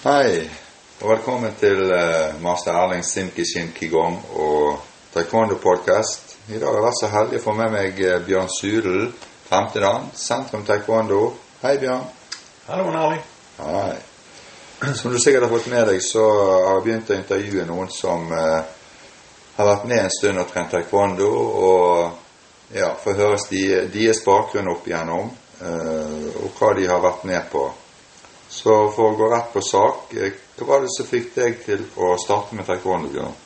Hei, og velkommen til uh, master Erling Simki-Simki-Gong og taekwondo-podkast. I dag har jeg vært så heldig å få med meg uh, Bjørn Sudel, Femtedan, Sentrum Taekwondo. Hei, Bjørn. Hallo, Erling. Hei. Som du sikkert har fått med deg, så har jeg begynt å intervjue noen som uh, har vært med en stund og trent taekwondo, og ja, få høre de, deres bakgrunn opp igjennom, og hva de har vært med på. Så for å gå rett på sak, eh, hva var det som fikk deg til å starte med taekwondo, Bjørn?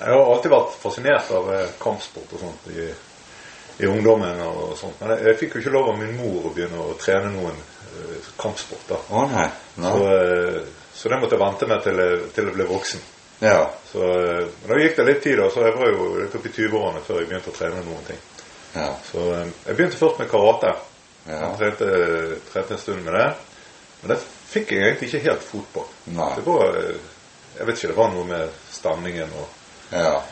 Jeg har alltid vært fascinert av eh, kampsport og sånt i, i ungdommen. og sånt. Men jeg, jeg fikk jo ikke lov av min mor å begynne å trene noen uh, kampsport. da. Å nei. nei. Så, uh, så det måtte jeg vente med til, til jeg ble voksen. Ja. Så, uh, men da gikk det litt tid, da, så jeg var jo litt oppi 20-årene før jeg begynte å trene noen ting. Ja. Så jeg begynte først med karate. Ja. Jeg trente, trente en stund med det. Men det fikk jeg egentlig ikke helt fot på. Nei. Det var, eh, jeg vet ikke, det var noe med stemningen og ja.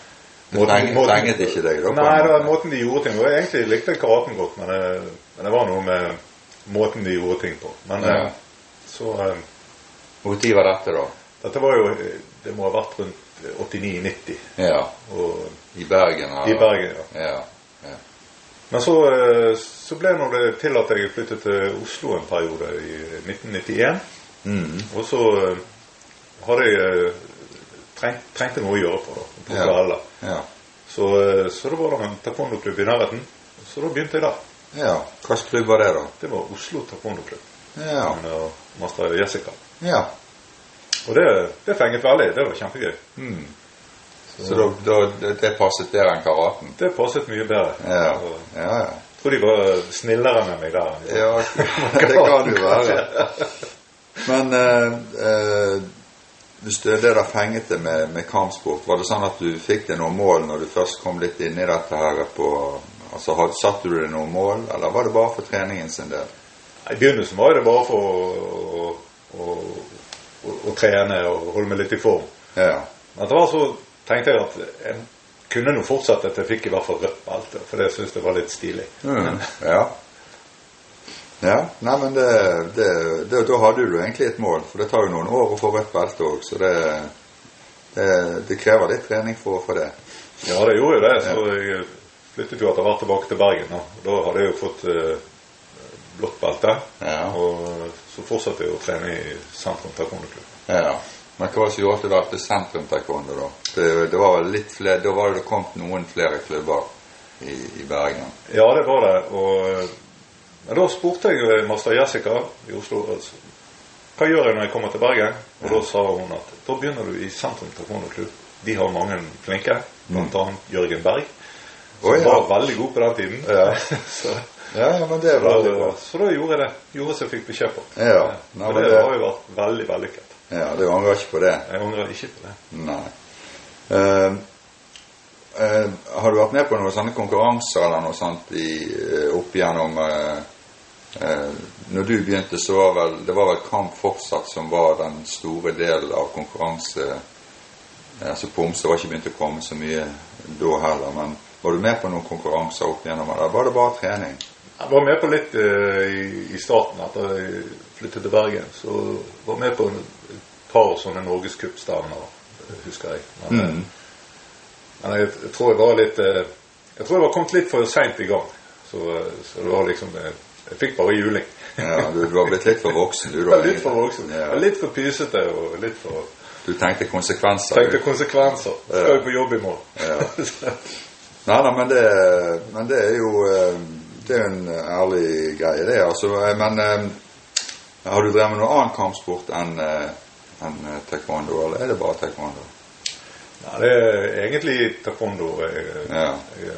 Det trenget ikke deg, da? Nei, det var måten de gjorde ting på. Egentlig likte jeg karaten godt, men det, men det var noe med måten de gjorde ting på. Men Ja. eh, så eh, Hvor tid var dette, da? Dette var jo eh, Det må ha vært rundt 89-90 Ja. og I Bergen? i eller? Bergen. ja. Ja. Men så, eh, så ble nå det til at jeg flyttet til Oslo en periode i 1991. Mm. Og så eh, hadde jeg eh, trengt, trengte noe å gjøre på da, på Ja. Ja. Så, så da var det en taekwondo-klubb i nærheten. Så da begynte jeg der. ja. Hvilken klubb var det, da? Det var Oslo taekwondo-klubb. Ja. Med master Jessica. ja. Og det, det fenget veldig. Det var kjempegøy. Mm. Så da, da, det, det passet bedre enn karaten? Det passet mye bedre. Ja. Altså, Ja, ja. Jeg tror de var snillere med meg der. de. Ja, det kan jo være. Men eh, eh, hvis det er det der fengete med, med kampsport, var det sånn at du fikk deg noen mål når du først kom litt inn i dette her på Altså, Satte du deg noen mål, eller var det bare for treningen sin del? I begynnelsen var det bare for å, å, å, å trene og holde meg litt i form. Ja. Men etter hvert så tenkte jeg at jeg kunne nå fortsatt at jeg fikk i hvert fall rødt belte, for det syns jeg var litt stilig. Mm, ja. Ja, nei, men det, det, det, da hadde du egentlig et mål, for det tar jo noen år å få rødt belte òg, så det, det, krever litt trening for å få det. Ja, det gjorde jo det. Så jeg flyttet jo etter hvert tilbake til Bergen. Og da hadde jeg jo fått eh, blått belte. Ja. Og så fortsatte jeg å trene i Sentrum taekwondo-klubb. Ja. Men hva var det som gjorde at du valgte sentrum taekwondo, da? Det, det var litt flere, Da var det kommet noen flere klubber i, i Bergen. Ja, det var det. Og men da spurte jeg master Jessica i Oslo altså, hva gjør jeg når jeg kommer til Bergen. Og da sa hun at da begynner du i Sentrum taekwondo-klubb. De har mange flinke, bl.a. Jørgen Berg. Som Å, ja. var veldig god på den tiden. Ja. så, Ja, ja, men det er veldig bra. så da gjorde jeg det. Gjorde som jeg fikk beskjed på. Ja. Nei, Og men det det- har jo vært veldig vellykket. Ja, du angrer ikke på det? Jeg angrer ikke på det. Nei. Uh, uh, har du vært med på noen sånne konkurranser eller noe sånt i, uh, opp igjennom Når du begynte, så var vel det var vel kamp fortsatt som var den store delen av konkurranse Altså Pomse var ikke begynt å komme så mye da heller, men var du med på noen konkurranser opp igjennom, eller var det bare trening? Jeg var med på litt eh, i, i starten etter jeg flyttet til Bergen. Så var med på et par sånne norgescupstevner, husker jeg. Men, Mm. men jeg, jeg tror jeg var litt eh, Jeg tror jeg var kommet litt for seint i gang. Så, eh, så det var liksom eh, Jeg fikk bare juling. Ja, du, du var blitt litt for voksen, du da? litt for voksen. Ja. Litt for pysete og litt for Du tenkte konsekvenser? Tenkte konsekvenser. Skal jo på jobb i morgen. Ja. Nei da, men det, men det er jo eh, Det er en ærlig greie, det. altså. Eh, Men eh, har du drevet med noe annen kampsport enn eh, enn eh, taekwondo, eller er det bare taekwondo? Nei, det er egentlig taekwondo jeg, Ja. jeg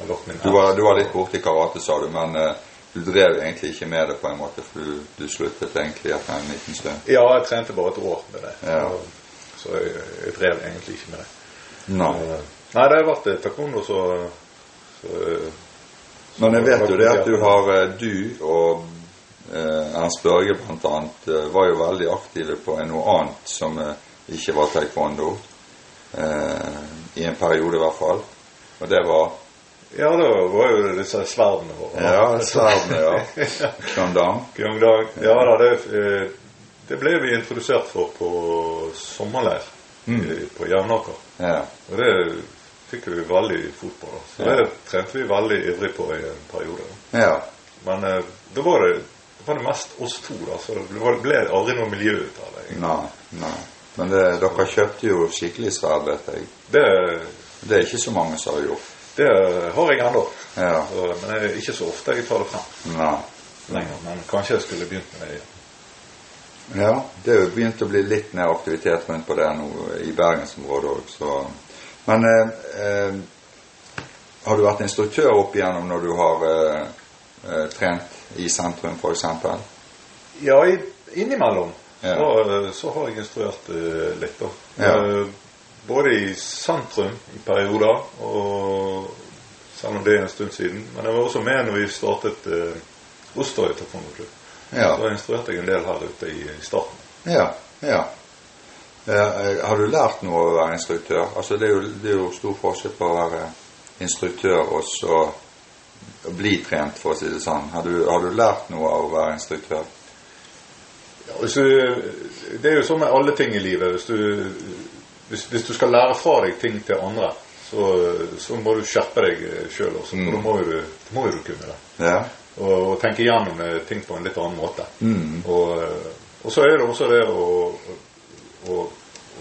har lagt min Du var, du var litt borti karate, sa du, men eh, du drev egentlig ikke med det på en måte, for du, du sluttet egentlig etter en liten stund? Ja, jeg trente bare et år med det. Ja. Så, så jeg, jeg drev egentlig ikke med det. Nei. Eh, Nei, det har vært eh, taekwondo, så, så Men jeg vet jo det at du har eh, Du og eh, Ernst Børge annet eh, var jo veldig aktive på noe annet som ikke var taekwondo. Eh, I en periode i hvert fall. Og det var Ja, det var jo disse sverdene våre. Ja, sverdene, ja. Kyongdang. Kyongdang. Ja da, det, det ble vi introdusert for på sommerleir mm. på Jevnaker. Ja. Og det fikk vi veldig fot på. da. Så Ja. det trente vi veldig ivrig på i en periode. Ja. Men eh, da var det, det var det mest oss to, da, så det ble, ble aldri noe miljø ut av det. egentlig. Nei. Nei. Men det, dere kjøpte jo skikkelig sverd, vet jeg. Det, Det er ikke så mange som har gjort. det har jeg ennå. Ja. Så- Men det er ikke så ofte jeg tar det frem Nei. lenger. Men kanskje jeg skulle begynt med det igjen. Ja, det er jo begynt å bli litt mer aktivitet rundt på det nå i bergensområdet òg, så Men eh, eh, har du vært instruktør opp igjennom når du har eh, trent i sentrum, f.eks.? Ja, i, innimellom Ja. så, så har jeg instruert eh, litt, da. Ja. Både i sentrum i perioder, og selv om det er en stund siden. Men jeg var også med når vi startet eh, Osterøy taekwondo-klubb. Ja. Da instruerte jeg en del her ute i, i starten. Ja. ja. Eh, har du lært noe av å være instruktør? Altså, det er jo, det er jo stor forskjell på å være instruktør og så bli trent, for å si det sånn. Har du, har du lært noe av å være instruktør? Ja, du, det er jo sånn med alle ting i livet. Hvis du, hvis, hvis du skal lære fra deg ting til andre, så, så må du skjerpe deg sjøl også. For da må jo du, kunne det. Ja. Og, og tenke gjennom eh, ting på en litt annen måte. Mm. Og, og så er det også det å, å,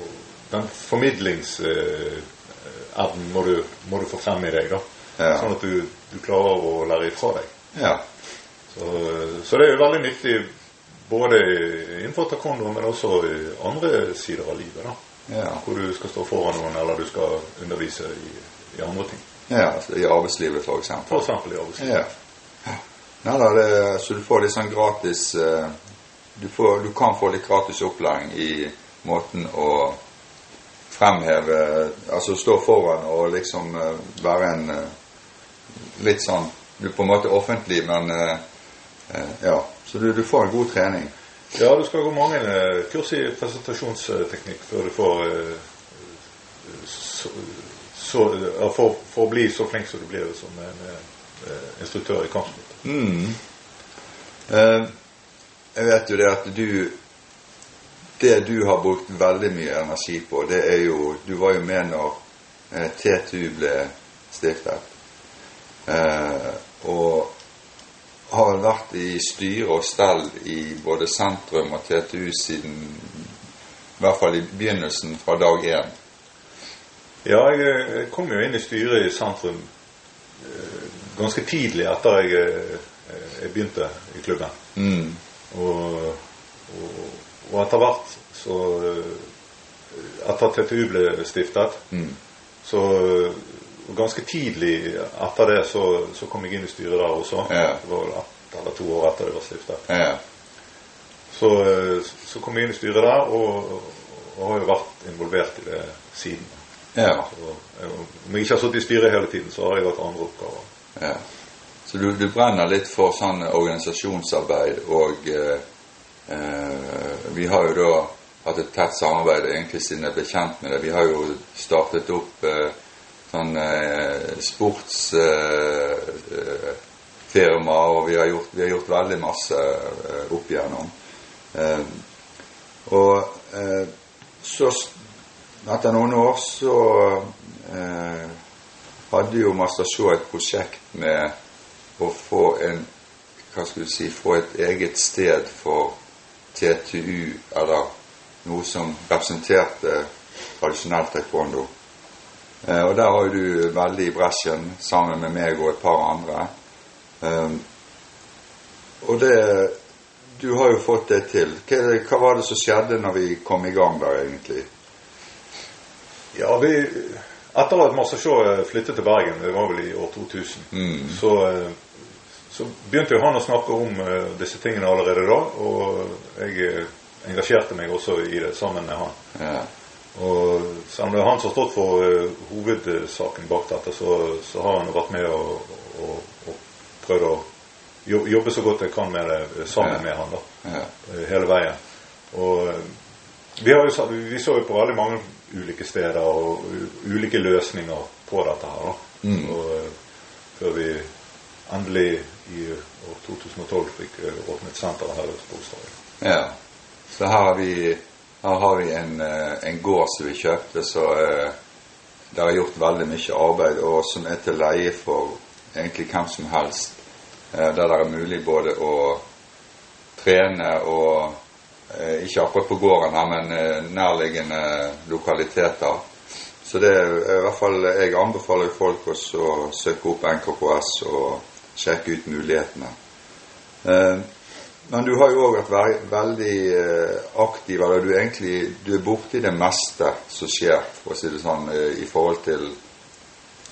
og Den formidlingsevnen må, må du få frem i deg, da. Ja. Sånn at du, du klarer å lære ifra deg. Ja. Så, så det er jo veldig nyttig både innenfor taekwondo, men også i andre sider av livet. da. Ja. Hvor du skal stå foran noen, eller du skal undervise i, i andre ting. ja altså, I arbeidslivet, for eksempel. For eksempel i arbeidslivet. Ja. Nei da, det, så du får litt sånn gratis eh, du, får, du kan få litt gratis opplæring i måten å fremheve Altså stå foran og liksom eh, være en eh, litt sånn Du er på en måte offentlig, men eh, Ja. Så du, du får en god trening. Ja, du skal gå mange kurs i presentasjonsteknikk før du får så, så, for, for å bli så flink som du blir som en eh, instruktør i kampsport. Mm. Eh, jeg vet jo det at du Det du har brukt veldig mye energi på, det er jo Du var jo med når eh, TTU ble stiftet. Eh, og har vært i styre og stell i både sentrum og TTU siden I hvert fall i begynnelsen, fra dag én. Ja, jeg, jeg kom jo inn i styret i sentrum eh, ganske tidlig etter jeg, eh, jeg begynte i klubben. Mm. Og, og, og etter hvert så eh, Etter at TTU ble stiftet, Mm. så ganske tidlig etter det så, så kom jeg inn i styret der også. Ja. Det var ett eller to år etter det var stiftet. Ja. Så, eh, så kom jeg inn i styret der, og, og har jo vært involvert i det siden. ja. Så, eh, om jeg ikke har sittet i styret hele tiden, så har jeg hatt andre oppgaver. Ja. Så du, du brenner litt for sånn organisasjonsarbeid, og eh, eh, vi har jo da hatt et tett samarbeid egentlig siden jeg ble kjent med det. Vi har jo startet opp eh, sånn eh, sportsfirma, og vi har, gjort, vi har gjort veldig masse eh, opp igjennom. Eh, og eh, så etter noen år så eh, hadde jo Master Shaw et prosjekt med å få en hva skal du si, få et eget sted for TTU, eller noe som representerte tradisjonell taekwondo. Eh, og der var du veldig i bresjen sammen med meg og et par andre. Eh, og det Du har jo fått det til. Hva, var det som skjedde når vi kom i gang der, egentlig? Ja, vi, etter at Shaw flyttet til Bergen, det var vel i år 2000, Mm. så, eh, så begynte jo han å snakke om eh, disse tingene allerede da, og jeg eh, engasjerte meg også i det sammen med han. Ja. Og selv om det er han som har stått for uh, hovedsaken bak dette, så, så har han vært med og, og, og prøvd å jobbe så godt jeg kan med det sammen Ja. med han da, Ja. hele veien. Og vi, har jo, vi så jo på veldig mange ulike steder og ulike løsninger på dette her da. Mm. Og, før vi endelig i år 2012 fikk eh, åpnet senteret her ute på Osterøy. ja. Så her har vi, her har vi en, eh, en gård som vi kjøpte, så der er gjort veldig mye arbeid, og som er til leie for egentlig hvem som helst. Eh, der det er mulig både å trene og eh, Ikke akkurat på gården her, men eh, nærliggende lokaliteter. Så det er i hvert fall Jeg anbefaler folk å søke opp NKKS og sjekke ut mulighetene. Men du har jo òg vært veldig aktiv, eller du egentlig du er borti det meste som skjer, for å si det sånn, i forhold til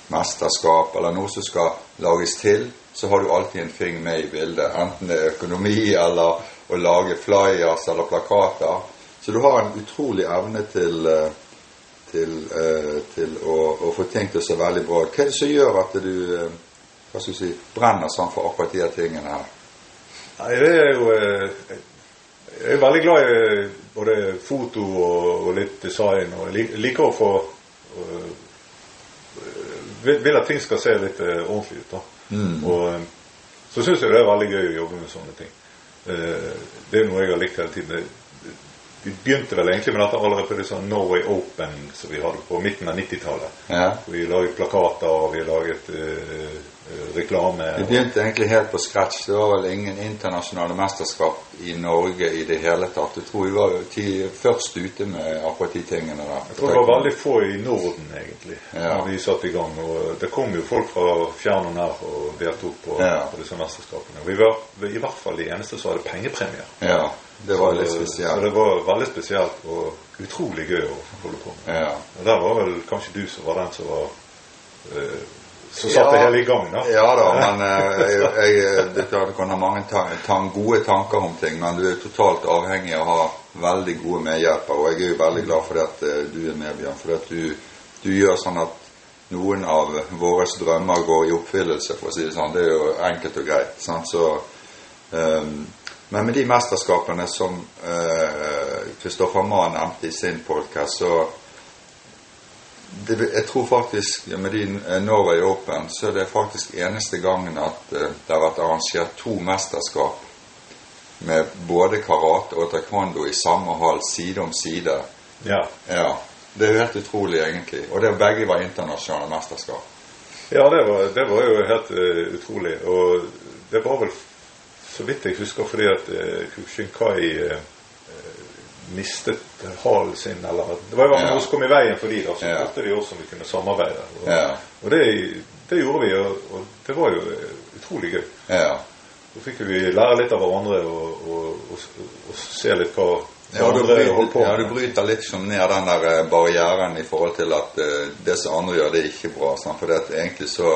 mesterskap eller noe som skal lages til, så har du alltid en finger med i bildet. Enten det er økonomi eller å lage flyers eller plakater. Så du har en utrolig evne til, eh, til, eh, til å, å, få ting til å se veldig bra ut. Hva er det som gjør at du eh, hva skal si, brenner sånn for akkurat de tingene her? Nei, det er jo Jeg er veldig glad i både foto og, og litt design. Og jeg liker å få vil at ting skal se litt ordentlig ut. da. Mm. Og eh, så syns jeg det er veldig gøy å jobbe med sånne ting. Eh, det er noe jeg har likt hele tiden. Vi begynte vel egentlig med dette allerede på det sånn Norway Open som vi hadde på midten av 90-tallet. Ja. Vi laget plakater, og vi laget reklame. Vi begynte egentlig helt på scratch. Det var vel ingen internasjonale mesterskap i Norge i det hele tatt. Jeg tror vi var først ute med akkurat de tingene der. Jeg tror det var veldig få i Norden, egentlig, ja. når vi satte i gang. Og det kom jo folk fra fjern og nær og deltok på, ja. på disse mesterskapene. Vi var i hvert fall de eneste som hadde pengepremier. Ja, det var litt spesielt. Så det var veldig spesielt og utrolig gøy å holde på med. Ja. Og der var vel kanskje du som var den som var uh, så satt ja, det hele i gang, da. Ja da, men jeg, jeg, jeg, du kan ha mange tan gode tanker om ting, men du er totalt avhengig av å ha veldig gode medhjelpere. Og jeg er jo veldig glad for at uh, du er med, Bjørn. For at du, du, gjør sånn at noen av våre drømmer går i oppfyllelse, for å si det sånn. Det er jo enkelt og greit. Sant? Så, um, men med de mesterskapene som Kristoffer uh, Mann nevnte i sin podkast, så det, jeg tror faktisk med de eh, Norway Open så er det faktisk eneste gangen at uh, det har vært arrangert to mesterskap med både karate og taekwondo i samme hall, side om side. Ja. ja. Det er jo helt utrolig, egentlig. Og det begge var internasjonale mesterskap. Ja, det var, det var jo helt uh, utrolig. Og det var vel, så vidt jeg husker, fordi at uh, Kushinkai uh, mistet halen sin, eller Det var jo hvert fall noe som kom i veien for de da, så spurte de oss om vi kunne samarbeide. Og, ja. og det, det, gjorde vi, og, og, det var jo utrolig gøy. Ja. Så fikk vi lære litt av hverandre og, og se litt hva ja, du bryter, ja, du bryter liksom ned den der eh, barrieren i forhold til at uh, det som andre gjør, det er ikke bra. Sant? For egentlig så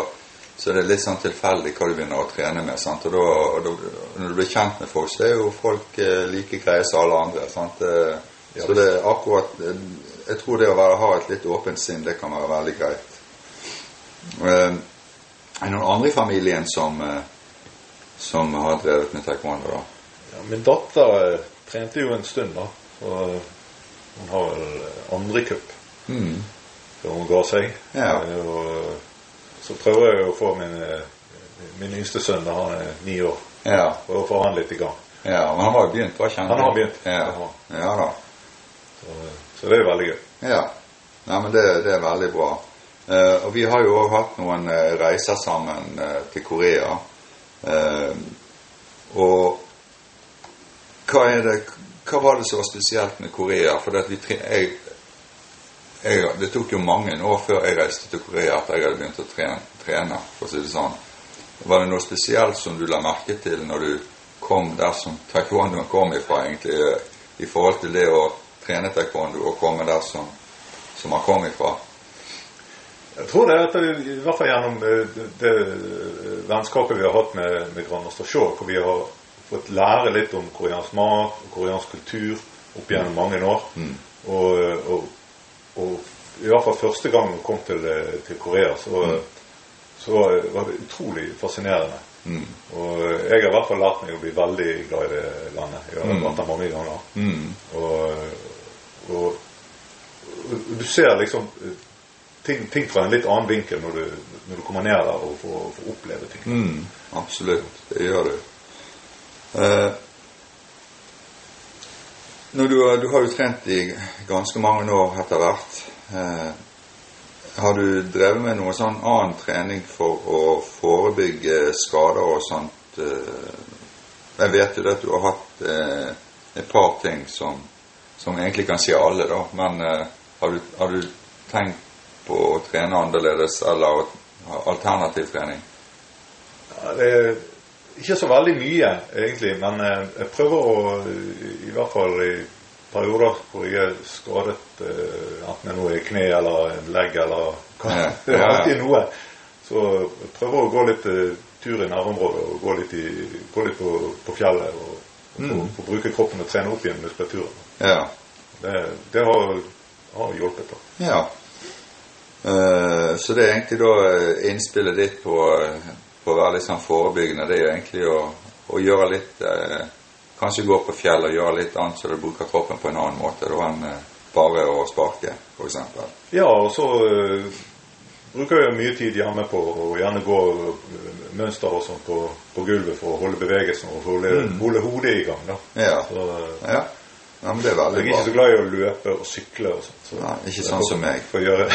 så det er litt sånn tilfeldig hva du begynner å trene med. Sant? Og, da, og når du blir kjent med folk, så er jo folk eh, like greie som alle andre. Sant? Eh, ja, så det er akkurat eh, Jeg tror det å være, ha et litt åpent sinn, det kan være veldig greit. Eh, er det noen andre i familien som, eh, som har drevet med taekwondo? da? Ja, min datter trente jo en stund, da. Og hun har vel andre cup mm. før hun ga seg. Ja. og så prøver jeg å få min, eh, min yngste sønn, han er ni år, ja. å få han litt i gang. Ja, men han har jo begynt, hva kjenner Han har begynt. Ja, ja da. Så, så, det er veldig gøy. Ja. Nei, men det, det er veldig bra. Eh, og vi har jo òg hatt noen uh, reiser sammen eh, til Korea. og hva, det, hva var det som var spesielt med Korea? For vi, jeg, jeg, det tok jo mange år før jeg reiste til Korea at jeg hadde begynt å trene, trene, for å si det sånn. Var det noe spesielt som du la merke til når du kom der som taekwondoen kom ifra, egentlig, i forhold til det å trene taekwondo og komme der som, som han kom ifra? Jeg tror det at i hvert fall gjennom det, det vennskapet vi har hatt med, med Grandmaster Shaw, hvor vi har fått lære litt om koreansk mat og koreansk kultur opp gjennom mange år. Mm. Og, og og i hvert fall første gang hun kom til, eh, til Korea, så, mm. så, var det utrolig fascinerende. Mm. Og jeg har i hvert fall lært meg å bli veldig glad i det landet. Jeg har mm. vært der mange ganger. Mm. Og, og, og, du ser liksom eh, ting, ting, fra en litt annen vinkel når du, når du kommer ned der og får, får oppleve ting. Mm. Absolutt. Det gjør du. Når du, har- du har jo trent i ganske mange år etter hvert. Eh, har du drevet med noe sånn annen trening for å forebygge skader og sånt? Eh, jeg vet jo at du har hatt eh, et par ting som, som egentlig kan si alle, da. Men eh, har, du, har du tenkt på å trene annerledes eller alternativ trening? Ja, det ikke så veldig mye, egentlig, men eh, jeg prøver å, i hvert fall i perioder hvor jeg er skadet, eh, enten det er noe i kne eller en legg eller hva, Ja, det ja, ja. alltid noe, så jeg prøver å gå litt eh, tur i nærområdet og gå litt, i, gå litt på, på fjellet og, og mm. få bruke kroppen og trene opp igjen muskulaturen. Ja. Det, det har, har hjulpet. da. Ja. Eh, så det er egentlig da innspillet ditt på, på å være litt sånn forebyggende, det er jo egentlig å, å gjøre litt eh, Kanskje gå på fjell og gjøre litt annet så du bruker kroppen på en annen måte da enn eh, bare å sparke, f.eks. Ja, og så eh, bruker jeg mye tid hjemme på å gjerne gå eh, mønster og sånn på, på gulvet for å holde bevegelsen og holde, holde hodet i gang. da. Ja. Så, eh, ja. ja, men det er jeg er ikke så glad i å løpe og sykle og sånt. Så Nei, ikke sånn som meg. For å gjøre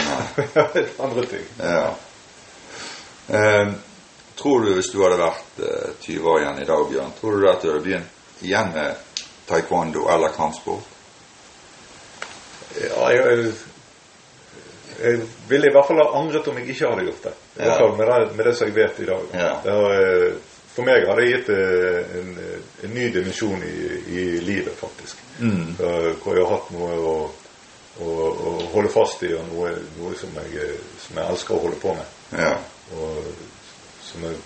andre ting. Ja. Eh, tror du hvis du hadde vært eh, 20 år igjen i dag, Bjørn, tror du at du hadde begynt igjen med taekwondo eller kampsport? Ja, jeg, jeg ville i hvert fall ha angret om jeg ikke hadde gjort det. Ja. med det, med det som jeg vet i dag. Ja. Har, eh, for meg har det gitt eh, en, en ny dimensjon i, i livet, faktisk. Mm. Hvor jeg har hatt noe å, å, å holde fast i, og noe, noe som, jeg, som jeg elsker å holde på med. Ja. Og som jeg,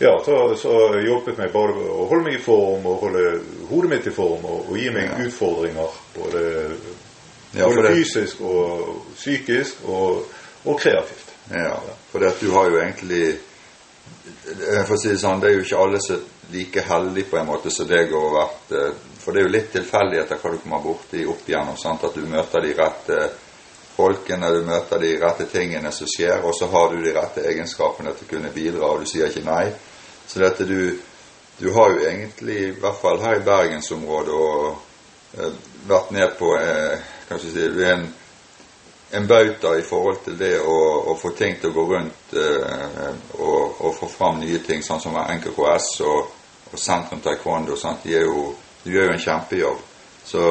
ja, så, så hjulpet meg bare å holde meg i form og holde hodet mitt i form og, og gi meg Ja. utfordringer både, Ja, både fysisk og psykisk og, og kreativt. Ja, for det at du har jo egentlig For å si det sånn, det er jo ikke alle som er like heldige på en måte som deg har vært eh, For det er jo litt tilfeldigheter hva du kommer borti opp igjennom. sant, At du møter de rette folkene, du møter de rette tingene som skjer, og så har du de rette egenskapene til å kunne bidra, og du sier ikke nei. Så dette du Du har jo egentlig, i hvert fall her i bergensområdet, og eh, vært ned på eh, Hva si en en bauta i forhold til det å, å få ting til å gå rundt eh, og, og få fram nye ting, sånn som NKKS og, og Sentrum Taekwondo. Sant? De, er jo, de gjør jo en kjempejobb. Så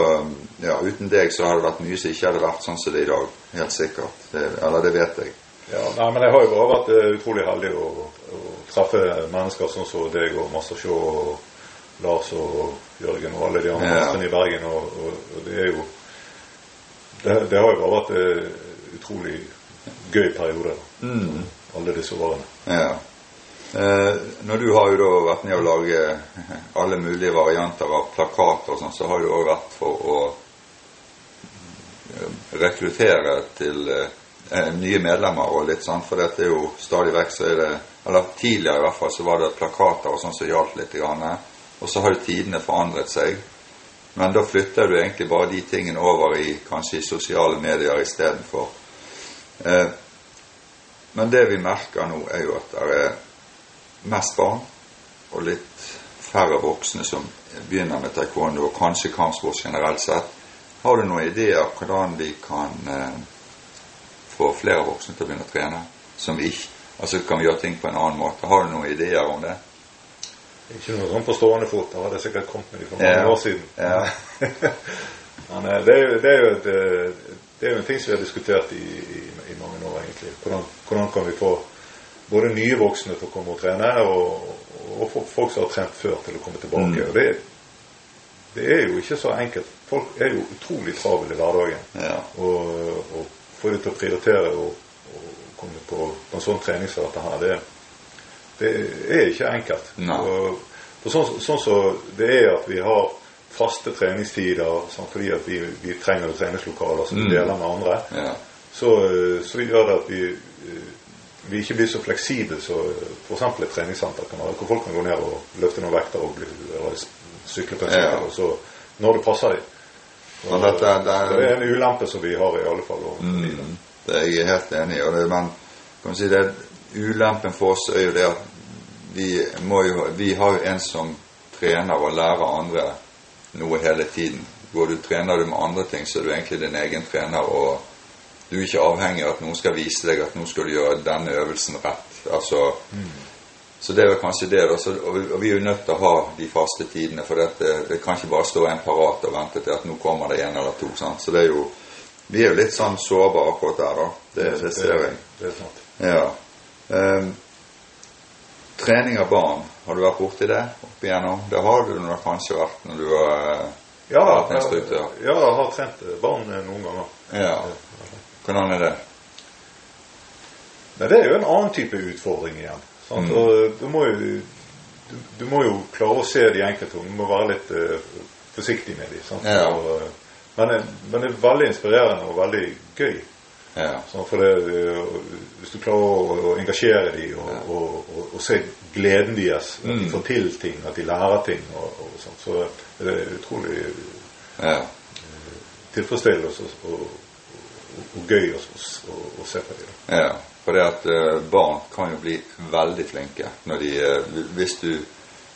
ja, uten deg så hadde det vært mye som ikke hadde vært sånn som det er i dag. Helt sikkert. Det, eller det vet jeg. Ja, nei, men jeg har jo bare vært eh, utrolig heldig å, å treffe mennesker sånn som deg og Master Shaw og Lars og Jørgen og alle de andre Ja. i Bergen. Og, og, og det er jo det, det har jo bare vært en utrolig gøy periode. Mm. Alle disse årene. Ja. Eh, når du har jo da vært med å lage alle mulige varianter av plakater og sånn, så har du òg vært for å eh, rekruttere til eh, nye medlemmer og litt sånn, for dette er jo stadig vekk så er det Eller tidligere i hvert fall så var det plakater og sånn som gjaldt litt, grann, og så har jo tidene forandret seg. Men da flytter du egentlig bare de tingene over i kanskje i sosiale medier istedenfor. Eh, men det vi merker nå, er jo at det er mest barn og litt færre voksne som begynner med taekwondo, og kanskje kampsport generelt sett. Har du noen ideer hvordan vi kan eh, få flere voksne til å begynne å trene? Som ikke, altså kan vi gjøre ting på en annen måte? Har du noen ideer om det? Ikke noe sånn på stående fot. Da hadde jeg sikkert kommet med dem for mange Ja. år siden. Ja. Men eh, det er, jo, det, er et, eh, det er jo en ting som vi har diskutert i, i, i mange år, egentlig. Hvordan, hvordan kan vi få både nye voksne til å komme og trene, og, og folk som har trent før, til å komme tilbake. Mm. Og det, det er jo ikke så enkelt. Folk er jo utrolig travle i hverdagen. Ja. Og, og få dem til å prioritere og komme på, på en sånn trening som dette her, det, det er ikke enkelt. No. Og, for sånn sånn så det er at vi har faste treningstider sånn, fordi at vi, vi trenger treningslokaler som vi Mm. deler med andre, Ja. så, så vi gjør det at vi, vi ikke blir så fleksible som f.eks. et treningssenter kan være, hvor folk kan gå ned og løfte noen vekter og bli, eller sykle på en Ja. og så når det passer dem. Dette, det er, Det er en ulempe som vi har i alle fall. Og, Mm, det er jeg helt enig i. Og det, men kan si det, ulempen for oss er jo det at vi, jo, vi har jo en som trener og lærer andre noe hele tiden. går du, trener du med andre ting, så er du egentlig din egen trener. og du er ikke avhengig av at noen skal vise deg at nå skal du gjøre denne øvelsen rett. Altså, mm. Så det er jo kanskje det. Så, og, vi, er jo nødt til å ha de faste tidene. For dette, det kan ikke bare stå en parat og vente til at nå kommer det en eller to. Sant? Så det er jo, vi er jo litt sånn sårbare akkurat der, da. Det, det ser jeg. Det er sant. Ja. Um, trening av barn, har du vært borti det opp igjennom? Det har du da kanskje vært når du har ja, vært instruktør? Ja, jeg har trent barn noen ganger. Ja. Hvordan er det? Nei, Det er jo en annen type utfordring igjen. Mm. Og du må, jo, du, du må, jo, klare å se de enkelte, du må være litt uh, forsiktig med dem. Ja. Og, men, men, det er veldig inspirerende og veldig gøy. Ja. Det, Hvis du klarer å, å engasjere dem og, ja. og, og, og, se gleden deres, at de mm. får til ting, at de lærer ting, så er det utrolig ja. tilfredsstillende og, gøy å, å, å, se på dem. Ja, for det at uh, barn kan jo bli veldig flinke de uh, Hvis du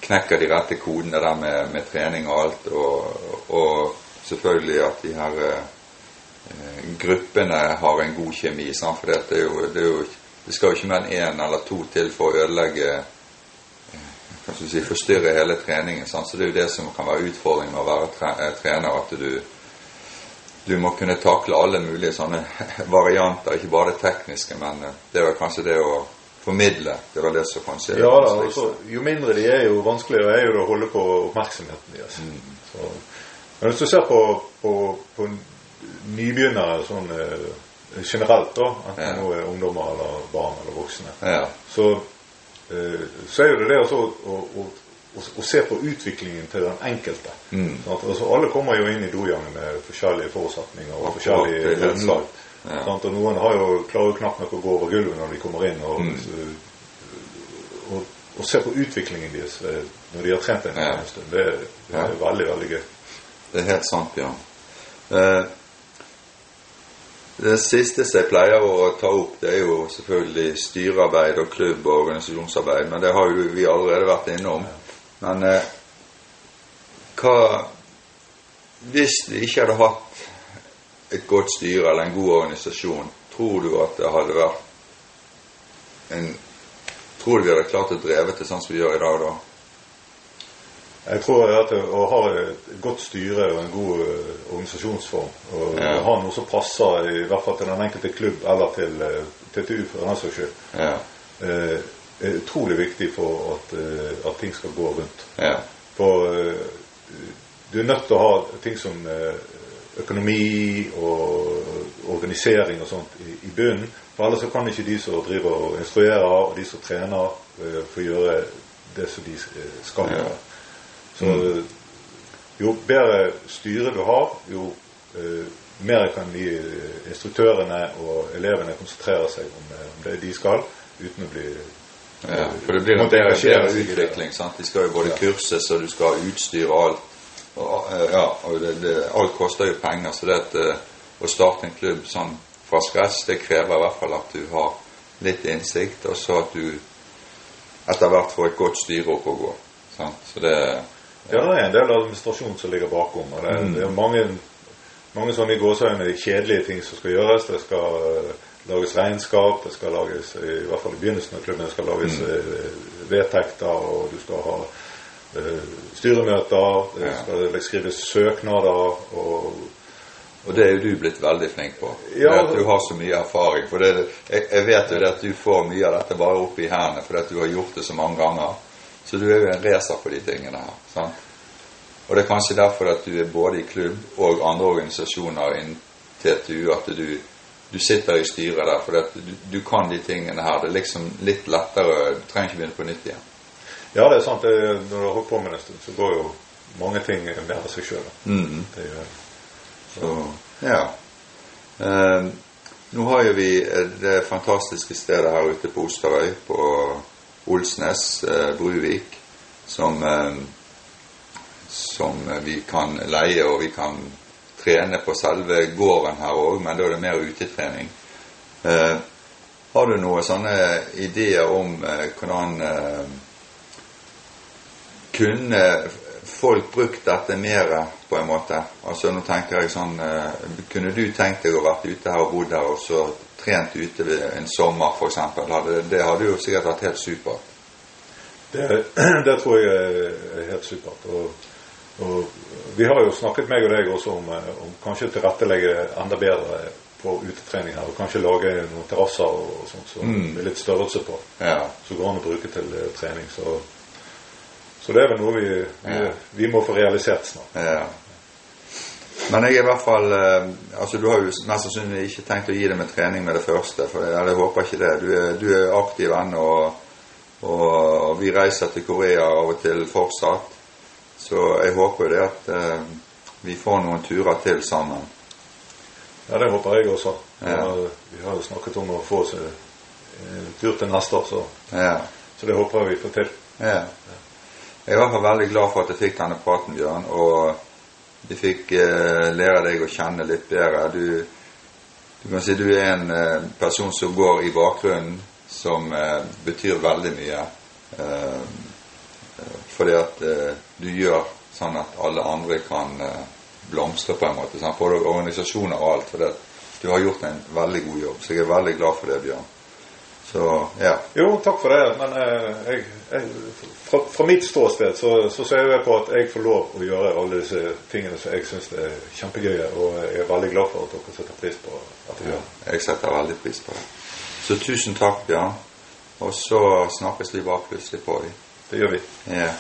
knekker de rette kodene der med, med trening og alt, og, og, selvfølgelig at de her eh, gruppene har en god kjemi. Sant? For det, jo, det, jo, det skal jo ikke mer enn én eller to til for å ødelegge kan du si, forstyrre hele treningen. Sant? Så det er jo det som kan være utfordringen med å være trener, at du du må kunne takle alle mulige sånne varianter, ikke bare det tekniske, men eh, det er kanskje det å formidle. Det var det som kanskje ja, da, altså, Jo mindre de er, jo vanskeligere er det å holde på oppmerksomheten deres. Mm. Så, men hvis du ser på, på, på nybegynnere sånn eh, generelt, da, enten ja. nå er ungdommer eller barn eller voksne, ja. så, eh, så er jo det det å, å, å og, se på utviklingen til den enkelte. Mm. Altså, alle kommer jo inn i dojangen med forskjellige forutsetninger og forskjellige grunnlag. Ja. Og noen har jo klarer knapt nok å gå over gulvet når de kommer inn. Og, mm. og, og se på utviklingen deres eh, når de har trent en ja. stund. Det, det er ja. veldig, veldig gøy. Det er helt sant, Bjørn. Eh, det siste som jeg pleier å ta opp, det er jo selvfølgelig styrearbeid og klubb- og organisasjonsarbeid, men det har jo vi allerede vært innom. Men eh, hva Hvis vi ikke hadde hatt et godt styre eller en god organisasjon, tror du at det hadde vært en Tror du vi hadde klart å dreve til sånn som vi gjør i dag da? Jeg tror at å ha et godt styre og en god uh, organisasjonsform, og ja. ha noe som passer i hvert fall til den enkelte klubb eller til eh, TTU for den saks skyld, ja. er utrolig viktig for at, uh, at ting skal gå rundt. Ja. For uh, du er nødt til å ha ting som uh, økonomi og organisering og sånt i, i bunnen. For ellers så kan ikke de som driver og instruerer, og de som trener, få gjøre det som de skal gjøre. Så jo bedre styre du har, jo mer kan de instruktørene og elevene konsentrere seg om, om det de skal, uten å bli ja, for det blir en bedre, utvikling. sant? De skal jo både kurses, og du skal ha utstyr og alt. Og, eh, ja, og det, det, alt koster jo penger. Så det at, eh, å starte en klubb sånn fra scratch, det krever i hvert fall at du har litt innsikt, og så at du etter hvert får et godt styre opp og gå. Sant? Så det ja, det er en del administrasjon som ligger bakom. og Det, mm. det er mange, mange sånne i gåseøyne kjedelige ting som skal gjøres. Det skal lages regnskap, det skal lages, i hvert fall i begynnelsen av klubben, det skal lages mm. Eh, vedtekter, og du skal ha uh, styremøter, det ja. skal skrives søknader og og det er jo du blitt veldig flink på. Ja, at du har så mye erfaring. For det, jeg, jeg, vet jo at du får mye av dette bare opp i hendene fordi at du har gjort det så mange ganger. Så du er jo en racer på de tingene her. Sant? Og det er kanskje derfor at du er både i klubb og andre organisasjoner innen TTU at du du sitter i styret der, for du, du, kan de tingene her. Det er liksom litt lettere. Du trenger ikke begynne på nytt igjen. Ja, det er sant. Det, når du har holdt på med det en stund, så går jo mange ting mer av seg sjøl. Mm. Så, ja. Eh, nå har jo vi det fantastiske stedet her ute på Osterøy, på Olsnes, eh, Bruvik, som, eh, som vi kan leie, og vi kan trene på selve gården her òg, men da er det mer utetrening. Eh, har du noen sånne ideer om eh, hvordan eh, kunne folk brukt dette mer, på en måte? Altså Nå tenker jeg sånn eh, Kunne du tenkt deg å vært ute her og bodd her og så trent ute ved en sommer, f.eks.? Det hadde jo sikkert vært helt supert. Det, det tror jeg er helt supert. Og, og vi har jo snakket meg og deg også om, eh, om kanskje tilrettelegge enda bedre på utetrening her. Og kanskje lage noen terrasser og sånt så Mm. med litt størrelse på. Ja. Som går an å bruke til eh, trening. Så, så det er vel noe vi, vi, Ja. vi må få realisert snart. Ja. Men jeg er i hvert fall eh, Altså, du har jo mest sannsynlig ikke tenkt å gi det med trening med det første, for jeg, jeg håper ikke det. Du er, du er aktiv ennå, og, og vi reiser til Korea av og til fortsatt. Så jeg håper jo det at eh, vi får noen turer til sammen. Ja, det håper jeg også. Ja. Vi har jo snakket om å få oss eh, en tur til neste år, så, Ja. så det håper jeg vi får til. ja. Jeg er i hvert fall veldig glad for at jeg fikk denne praten, Bjørn. og vi fikk eh, lære deg å kjenne litt bedre. Du, du kan si du er en eh, person som går i bakgrunnen, som eh, betyr veldig mye. Eh, eh, fordi at du gjør sånn at alle andre kan eh, blomstre på en måte. Sant? Både organisasjoner og alt. For det, du har gjort en veldig god jobb. Så jeg er veldig glad for det, Bjørn. Så ja. Jo, takk for det. Men eh, jeg, jeg, fra, fra mitt ståsted så, så ser jeg på at jeg får lov å gjøre alle disse tingene som jeg syns er kjempegøye. Og jeg er veldig glad for at dere setter pris på at jeg gjør Ja, Jeg setter veldig pris på det. Så tusen takk, Bjørn. Og så snakkes vi bare plutselig på. Det gjør vi. Ja.